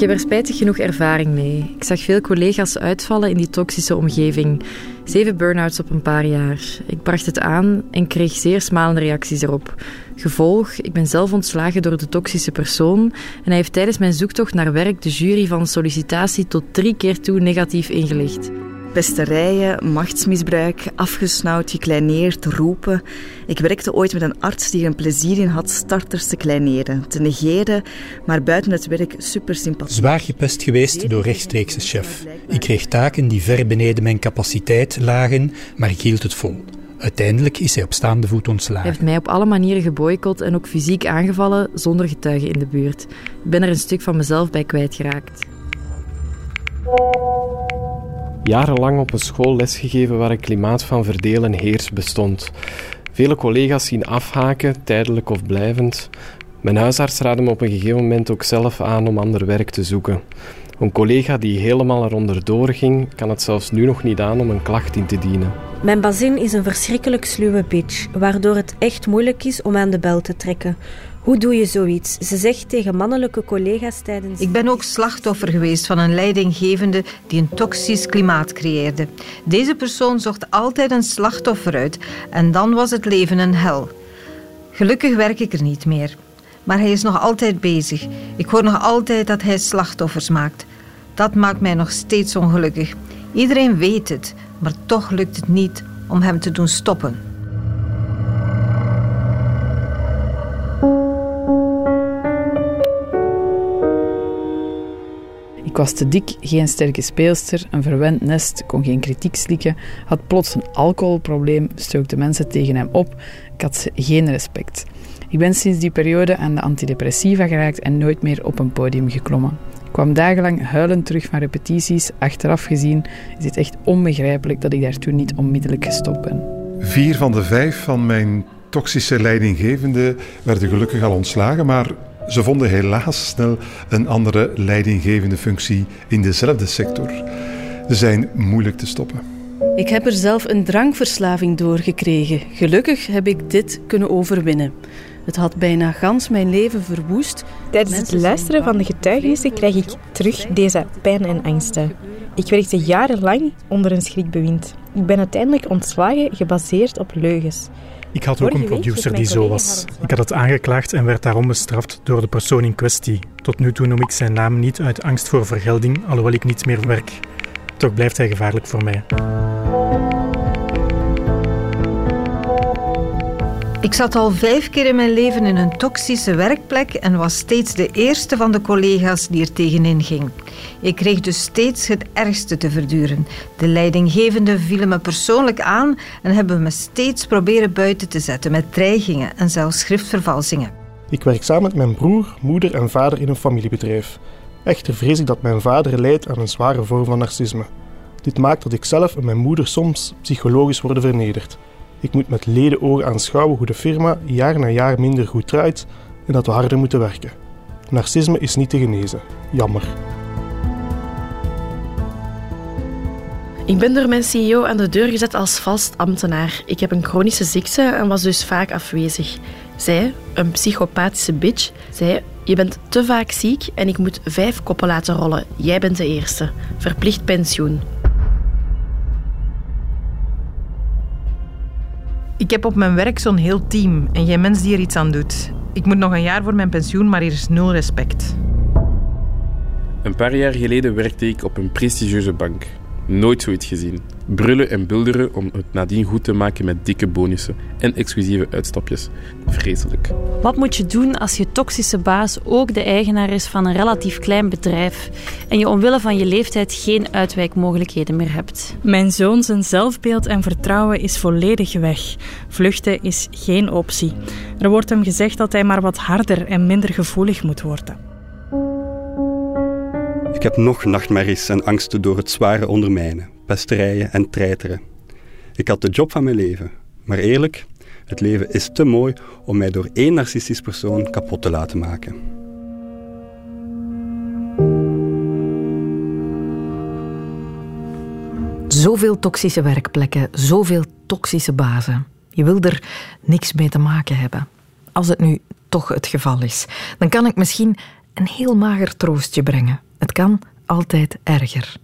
Ik heb er spijtig genoeg ervaring mee. Ik zag veel collega's uitvallen in die toxische omgeving. Zeven burn-outs op een paar jaar. Ik bracht het aan en kreeg zeer smalende reacties erop. Gevolg, ik ben zelf ontslagen door de toxische persoon en hij heeft tijdens mijn zoektocht naar werk de jury van sollicitatie tot drie keer toe negatief ingelicht pesterijen, machtsmisbruik, afgesnauwd, gekleineerd, roepen. Ik werkte ooit met een arts die er een plezier in had starters te kleineren, te negeren, maar buiten het werk super sympathiek. Zwaar gepest geweest door rechtstreekse chef. Ik kreeg taken die ver beneden mijn capaciteit lagen, maar ik hield het vol. Uiteindelijk is hij op staande voet ontslagen. Hij heeft mij op alle manieren geboycott en ook fysiek aangevallen zonder getuigen in de buurt. Ik ben er een stuk van mezelf bij kwijtgeraakt jarenlang op een school lesgegeven waar een klimaat van verdelen heers bestond. Vele collega's zien afhaken, tijdelijk of blijvend. Mijn huisarts raadde me op een gegeven moment ook zelf aan om ander werk te zoeken. Een collega die helemaal eronder doorging, kan het zelfs nu nog niet aan om een klacht in te dienen. Mijn bazin is een verschrikkelijk sluwe bitch, waardoor het echt moeilijk is om aan de bel te trekken. Hoe doe je zoiets? Ze zegt tegen mannelijke collega's tijdens. Ik ben ook slachtoffer geweest van een leidinggevende die een toxisch klimaat creëerde. Deze persoon zocht altijd een slachtoffer uit en dan was het leven een hel. Gelukkig werk ik er niet meer. Maar hij is nog altijd bezig. Ik hoor nog altijd dat hij slachtoffers maakt. Dat maakt mij nog steeds ongelukkig. Iedereen weet het, maar toch lukt het niet om hem te doen stoppen. Was te dik, geen sterke speelster, een verwend nest, kon geen kritiek slikken, had plots een alcoholprobleem, stookte mensen tegen hem op, ik had geen respect. Ik ben sinds die periode aan de antidepressiva geraakt en nooit meer op een podium geklommen. Ik kwam dagenlang huilend terug van repetities. Achteraf gezien is het echt onbegrijpelijk dat ik daar toen niet onmiddellijk gestopt ben. Vier van de vijf van mijn toxische leidinggevenden werden gelukkig al ontslagen, maar ze vonden helaas snel een andere leidinggevende functie in dezelfde sector. Ze zijn moeilijk te stoppen. Ik heb er zelf een drankverslaving door gekregen. Gelukkig heb ik dit kunnen overwinnen. Het had bijna gans mijn leven verwoest. Tijdens het luisteren van de getuigenissen krijg ik terug deze pijn en angsten. Ik werkte jarenlang onder een schrikbewind. Ik ben uiteindelijk ontslagen gebaseerd op leugens. Ik had ook een producer die zo was. Ik had het aangeklaagd en werd daarom bestraft door de persoon in kwestie. Tot nu toe noem ik zijn naam niet uit angst voor vergelding, alhoewel ik niet meer werk. Toch blijft hij gevaarlijk voor mij. Ik zat al vijf keer in mijn leven in een toxische werkplek en was steeds de eerste van de collega's die er tegenin ging. Ik kreeg dus steeds het ergste te verduren. De leidinggevenden vielen me persoonlijk aan en hebben me steeds proberen buiten te zetten met dreigingen en zelfs schriftvervalsingen. Ik werk samen met mijn broer, moeder en vader in een familiebedrijf. Echter vrees ik dat mijn vader lijdt aan een zware vorm van narcisme. Dit maakt dat ik zelf en mijn moeder soms psychologisch worden vernederd. Ik moet met leden ogen aanschouwen hoe de firma jaar na jaar minder goed draait en dat we harder moeten werken. Narcisme is niet te genezen. Jammer. Ik ben door mijn CEO aan de deur gezet als vast ambtenaar. Ik heb een chronische ziekte en was dus vaak afwezig. Zij, een psychopathische bitch, zei: Je bent te vaak ziek en ik moet vijf koppen laten rollen. Jij bent de eerste. Verplicht pensioen. Ik heb op mijn werk zo'n heel team en geen mens die er iets aan doet. Ik moet nog een jaar voor mijn pensioen, maar hier is nul respect. Een paar jaar geleden werkte ik op een prestigieuze bank. Nooit zoiets gezien. Brullen en bulderen om het nadien goed te maken met dikke bonussen en exclusieve uitstapjes. Vreselijk. Wat moet je doen als je toxische baas ook de eigenaar is van een relatief klein bedrijf en je omwille van je leeftijd geen uitwijkmogelijkheden meer hebt? Mijn zoon zijn zelfbeeld en vertrouwen is volledig weg. Vluchten is geen optie. Er wordt hem gezegd dat hij maar wat harder en minder gevoelig moet worden. Ik heb nog nachtmerries en angsten door het zware ondermijnen, pesterijen en treiteren. Ik had de job van mijn leven, maar eerlijk, het leven is te mooi om mij door één narcistisch persoon kapot te laten maken. Zoveel toxische werkplekken, zoveel toxische bazen. Je wil er niks mee te maken hebben. Als het nu toch het geval is, dan kan ik misschien een heel mager troostje brengen. Het kan altijd erger.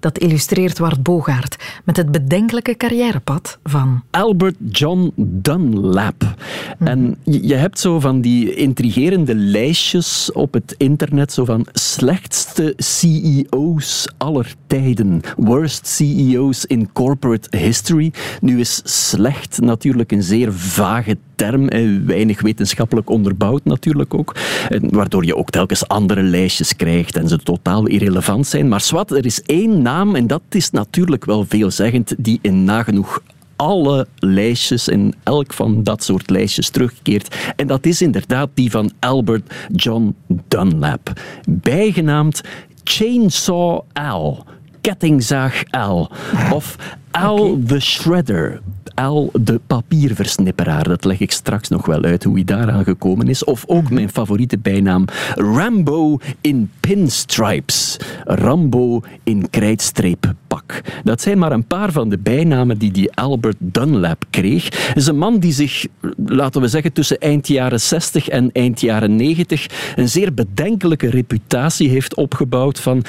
Dat illustreert Wart Bogaert met het bedenkelijke carrièrepad van... Albert John Dunlap. Mhm. En je, je hebt zo van die intrigerende lijstjes op het internet, zo van slechtste CEO's aller tijden. Worst CEO's in corporate history. Nu is slecht natuurlijk een zeer vage term, en weinig wetenschappelijk onderbouwd natuurlijk ook, en waardoor je ook telkens andere lijstjes krijgt en ze totaal irrelevant zijn. Maar zwart, er is één naam, en dat is natuurlijk wel veelzeggend, die in nagenoeg alle lijstjes in elk van dat soort lijstjes terugkeert. En dat is inderdaad die van Albert John Dunlap, bijgenaamd Chainsaw Al, kettingzaag Al, of Al the Shredder. Al de papierversnipperaar. Dat leg ik straks nog wel uit hoe hij daaraan gekomen is. Of ook mijn favoriete bijnaam Rambo in pinstripes. Rambo in krijtstreeppak. Dat zijn maar een paar van de bijnamen die die Albert Dunlap kreeg. Is een man die zich, laten we zeggen, tussen eind jaren 60 en eind jaren 90 een zeer bedenkelijke reputatie heeft opgebouwd van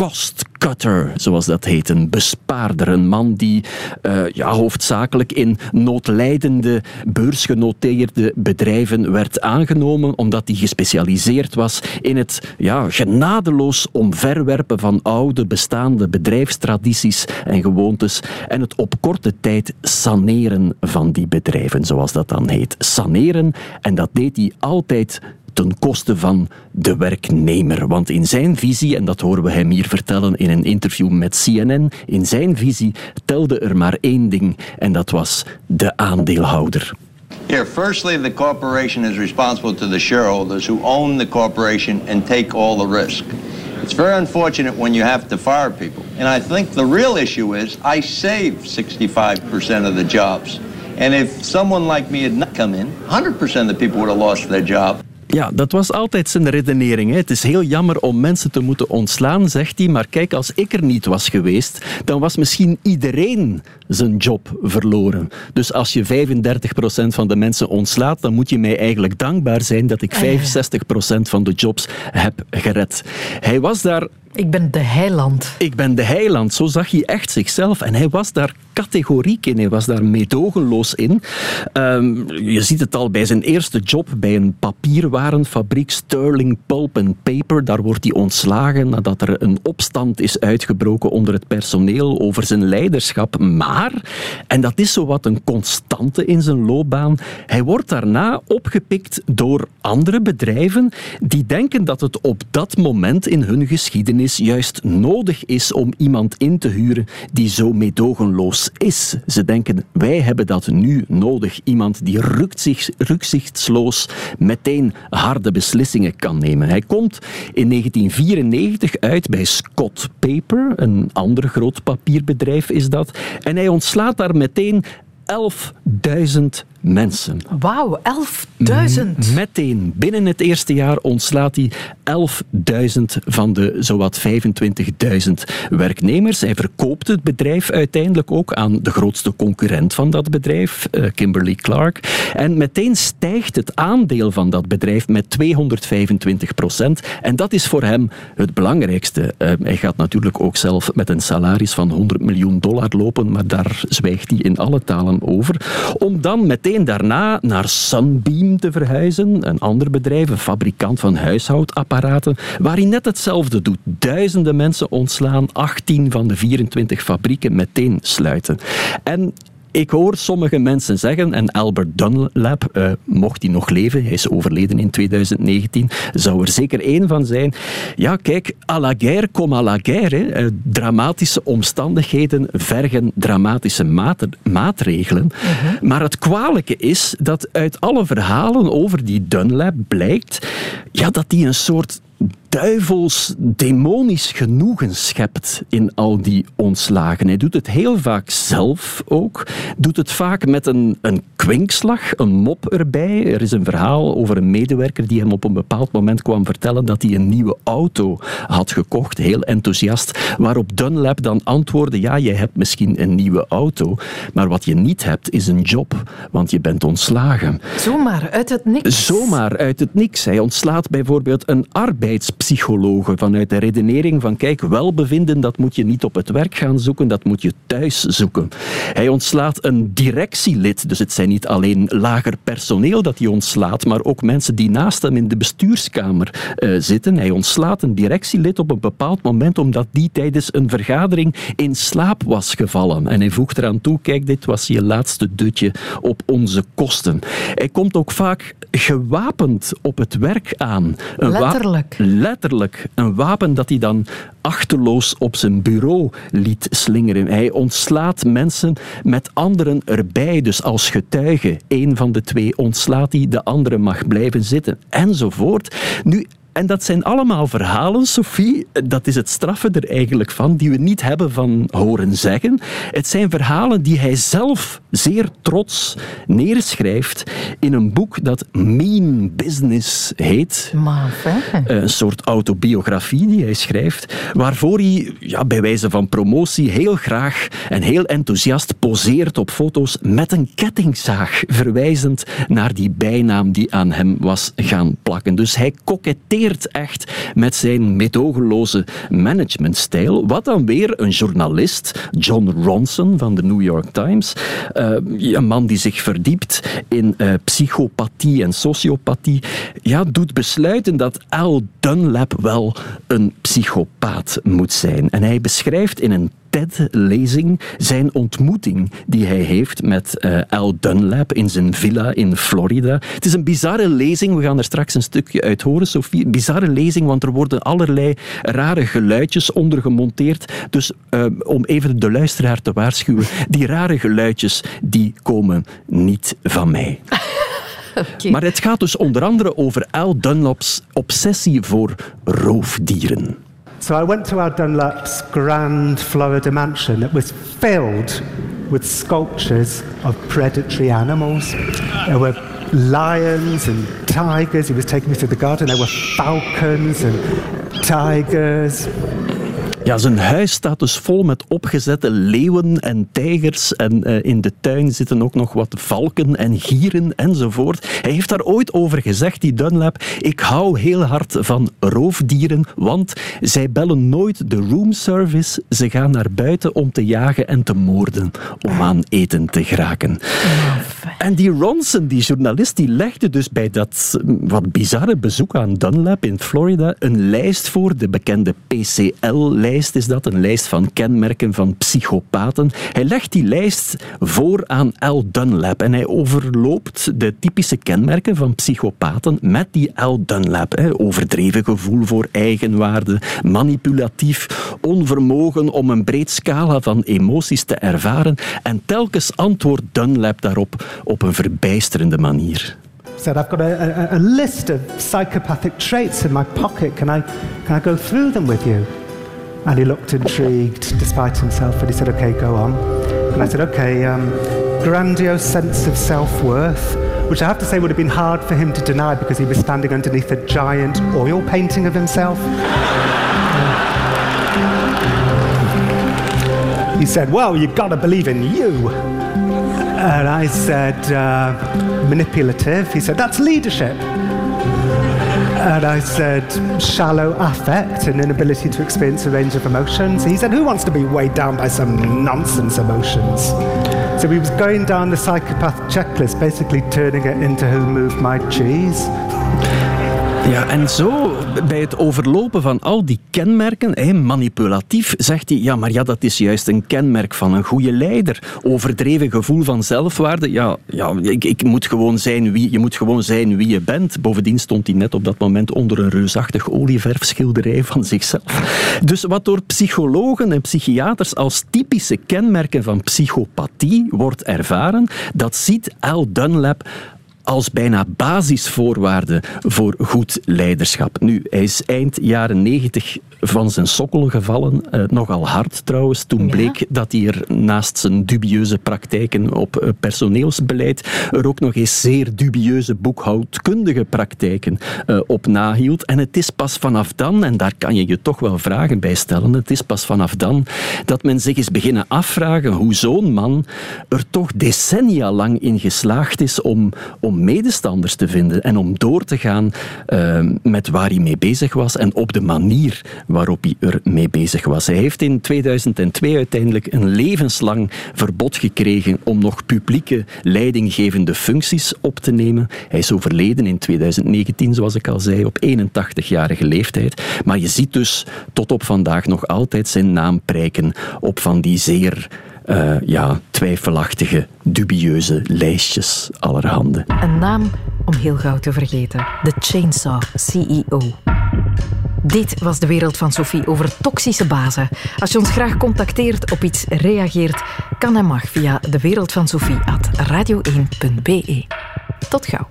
meedogenloze cost-cutter, zoals dat heet. Een bespaarder, een man die uh, ja, hoofdzakelijk in noodlijdende, beursgenoteerde bedrijven werd aangenomen, omdat hij gespecialiseerd was in het ja, genadeloos omverwerpen van oude, bestaande bedrijfstradities en gewoontes en het op korte tijd saneren van die bedrijven, zoals dat dan heet. Saneren, en dat deed hij altijd ten koste van de werknemer. Want in zijn visie, en dat horen we hem hier vertellen in een interview met CNN, in zijn visie telde er maar één ding en dat was de aandeelhouder. Here, firstly, the corporation is responsible to the shareholders who own the corporation and take all the risk. It's very unfortunate when you have to fire people. And I think the real issue is I saved 65% of the jobs. And if someone like me had not come in, 100% of the people would have lost their job. Ja, dat was altijd zijn redenering. Hè. Het is heel jammer om mensen te moeten ontslaan, zegt hij. Maar kijk, als ik er niet was geweest, dan was misschien iedereen zijn job verloren. Dus als je 35% van de mensen ontslaat, dan moet je mij eigenlijk dankbaar zijn dat ik 65% van de jobs heb gered. Hij was daar ik ben de heiland. Ik ben de heiland. Zo zag hij echt zichzelf. En hij was daar categoriek in. Hij was daar meedogenloos in. Um, je ziet het al bij zijn eerste job bij een papierwarenfabriek, Sterling Pulp and Paper. Daar wordt hij ontslagen nadat er een opstand is uitgebroken onder het personeel over zijn leiderschap. Maar, en dat is zo wat een constante in zijn loopbaan, hij wordt daarna opgepikt door andere bedrijven die denken dat het op dat moment in hun geschiedenis is juist nodig is om iemand in te huren die zo meedogenloos is. Ze denken, wij hebben dat nu nodig. Iemand die rukzichtsloos meteen harde beslissingen kan nemen. Hij komt in 1994 uit bij Scott Paper, een ander groot papierbedrijf is dat. En hij ontslaat daar meteen 11.000 mensen. Wauw, 11.000! Meteen, binnen het eerste jaar ontslaat hij 11.000 van de zowat 25.000 werknemers. Hij verkoopt het bedrijf uiteindelijk ook aan de grootste concurrent van dat bedrijf, uh, Kimberly Clark. En meteen stijgt het aandeel van dat bedrijf met 225 procent. En dat is voor hem het belangrijkste. Uh, hij gaat natuurlijk ook zelf met een salaris van 100 miljoen dollar lopen, maar daar zwijgt hij in alle talen over. Om dan meteen daarna naar Sunbeam te verhuizen, een ander bedrijf, een fabrikant van huishoudapparaten, waar hij net hetzelfde doet. Duizenden mensen ontslaan, 18 van de 24 fabrieken meteen sluiten. En ik hoor sommige mensen zeggen, en Albert Dunlap, uh, mocht hij nog leven, hij is overleden in 2019, zou er zeker één van zijn. Ja, kijk, à la guerre comme à la guerre. Uh, dramatische omstandigheden vergen dramatische maatregelen. Mhm. Maar het kwalijke is dat uit alle verhalen over die Dunlap blijkt ja, dat hij een soort duivels, demonisch genoegen schept in al die ontslagen. Hij doet het heel vaak zelf ook. Doet het vaak met een, een kwinkslag, een mop erbij. Er is een verhaal over een medewerker die hem op een bepaald moment kwam vertellen dat hij een nieuwe auto had gekocht, heel enthousiast. Waarop Dunlap dan antwoordde, ja, je hebt misschien een nieuwe auto, maar wat je niet hebt is een job, want je bent ontslagen. Zomaar uit het niks? Zomaar uit het niks. Hij ontslaat bijvoorbeeld een arbeids psychologen vanuit de redenering van kijk, welbevinden dat moet je niet op het werk gaan zoeken, dat moet je thuis zoeken. Hij ontslaat een directielid, dus het zijn niet alleen lager personeel dat hij ontslaat, maar ook mensen die naast hem in de bestuurskamer uh, zitten. Hij ontslaat een directielid op een bepaald moment omdat die tijdens een vergadering in slaap was gevallen. En hij voegt eraan toe, kijk, dit was je laatste dutje op onze kosten. Hij komt ook vaak gewapend op het werk aan. Letterlijk letterlijk een wapen dat hij dan achterloos op zijn bureau liet slingeren. Hij ontslaat mensen met anderen erbij. Dus als getuige, één van de twee ontslaat hij, de andere mag blijven zitten, enzovoort. Nu, en dat zijn allemaal verhalen, Sophie, dat is het straffe er eigenlijk van, die we niet hebben van horen zeggen. Het zijn verhalen die hij zelf zeer trots neerschrijft in een boek dat Mean Business heet. Maar, een soort autobiografie die hij schrijft, waarvoor hij ja, bij wijze van promotie heel graag en heel enthousiast poseert op foto's met een kettingzaag, verwijzend naar die bijnaam die aan hem was gaan plakken. Dus hij koketteert echt met zijn medogeloze managementstijl, wat dan weer een journalist, John Ronson van de New York Times, uh, een man die zich verdiept in uh, psychopathie en sociopathie, ja, doet besluiten dat Al Dunlap wel een psychopaat moet zijn. En hij beschrijft in een TED-lezing zijn ontmoeting die hij heeft met uh, Al Dunlap in zijn villa in Florida. Het is een bizarre lezing, we gaan er straks een stukje uit horen, Sophie. Een bizarre lezing, want er worden allerlei rare geluidjes onder gemonteerd. Dus uh, om even de luisteraar te waarschuwen, die rare geluidjes, die komen niet van mij. Okay. Maar het gaat dus onder andere over Al Dunlaps obsessie voor roofdieren. So I went to our Dunlap's grand Florida mansion that was filled with sculptures of predatory animals. There were lions and tigers. He was taking me through the garden. There were falcons and tigers. Ja, zijn huis staat dus vol met opgezette leeuwen en tijgers. En uh, in de tuin zitten ook nog wat valken en gieren enzovoort. Hij heeft daar ooit over gezegd, die Dunlap. Ik hou heel hard van roofdieren, want zij bellen nooit de roomservice. Ze gaan naar buiten om te jagen en te moorden, om aan eten te geraken. En die Ronson, die journalist, die legde dus bij dat wat bizarre bezoek aan Dunlap in Florida een lijst voor, de bekende PCL-lijst lijst is dat, een lijst van kenmerken van psychopaten. Hij legt die lijst voor aan L. Dunlap en hij overloopt de typische kenmerken van psychopaten met die L. Dunlap. Overdreven gevoel voor eigenwaarde, manipulatief, onvermogen om een breed scala van emoties te ervaren en telkens antwoordt Dunlap daarop op een verbijsterende manier. said, I've got a, a, a, list of psychopathic traits in my pocket. Can I, can I go through them with you? And he looked intrigued despite himself, and he said, Okay, go on. And I said, Okay, um, grandiose sense of self worth, which I have to say would have been hard for him to deny because he was standing underneath a giant oil painting of himself. he said, Well, you've got to believe in you. And I said, uh, manipulative. He said, that's leadership. And I said, shallow affect and inability to experience a range of emotions. He said, who wants to be weighed down by some nonsense emotions? So he was going down the psychopath checklist, basically turning it into who moved my cheese. Ja, en zo bij het overlopen van al die kenmerken, manipulatief, zegt hij, ja, maar ja, dat is juist een kenmerk van een goede leider. Overdreven gevoel van zelfwaarde, ja, ja ik, ik moet gewoon zijn wie, je moet gewoon zijn wie je bent. Bovendien stond hij net op dat moment onder een reusachtig olieverfschilderij van zichzelf. Dus wat door psychologen en psychiaters als typische kenmerken van psychopathie wordt ervaren, dat ziet Al Dunlap als bijna basisvoorwaarde voor goed leiderschap. Nu, hij is eind jaren negentig van zijn sokkel gevallen. Eh, nogal hard trouwens. Toen bleek dat hij er naast zijn dubieuze praktijken op eh, personeelsbeleid er ook nog eens zeer dubieuze boekhoudkundige praktijken eh, op nahield. En het is pas vanaf dan, en daar kan je je toch wel vragen bij stellen, het is pas vanaf dan dat men zich is beginnen afvragen hoe zo'n man er toch decennia lang in geslaagd is om, om medestanders te vinden en om door te gaan uh, met waar hij mee bezig was en op de manier waarop hij er mee bezig was. Hij heeft in 2002 uiteindelijk een levenslang verbod gekregen om nog publieke leidinggevende functies op te nemen. Hij is overleden in 2019, zoals ik al zei, op 81-jarige leeftijd. Maar je ziet dus tot op vandaag nog altijd zijn naam prijken op van die zeer uh, ja, twijfelachtige, dubieuze lijstjes allerhande. Een naam om heel gauw te vergeten. De Chainsaw CEO. Dit was de wereld van Sophie over toxische bazen. Als je ons graag contacteert, op iets reageert, kan en mag via de wereld van Sophie at radio1.be. Tot gauw.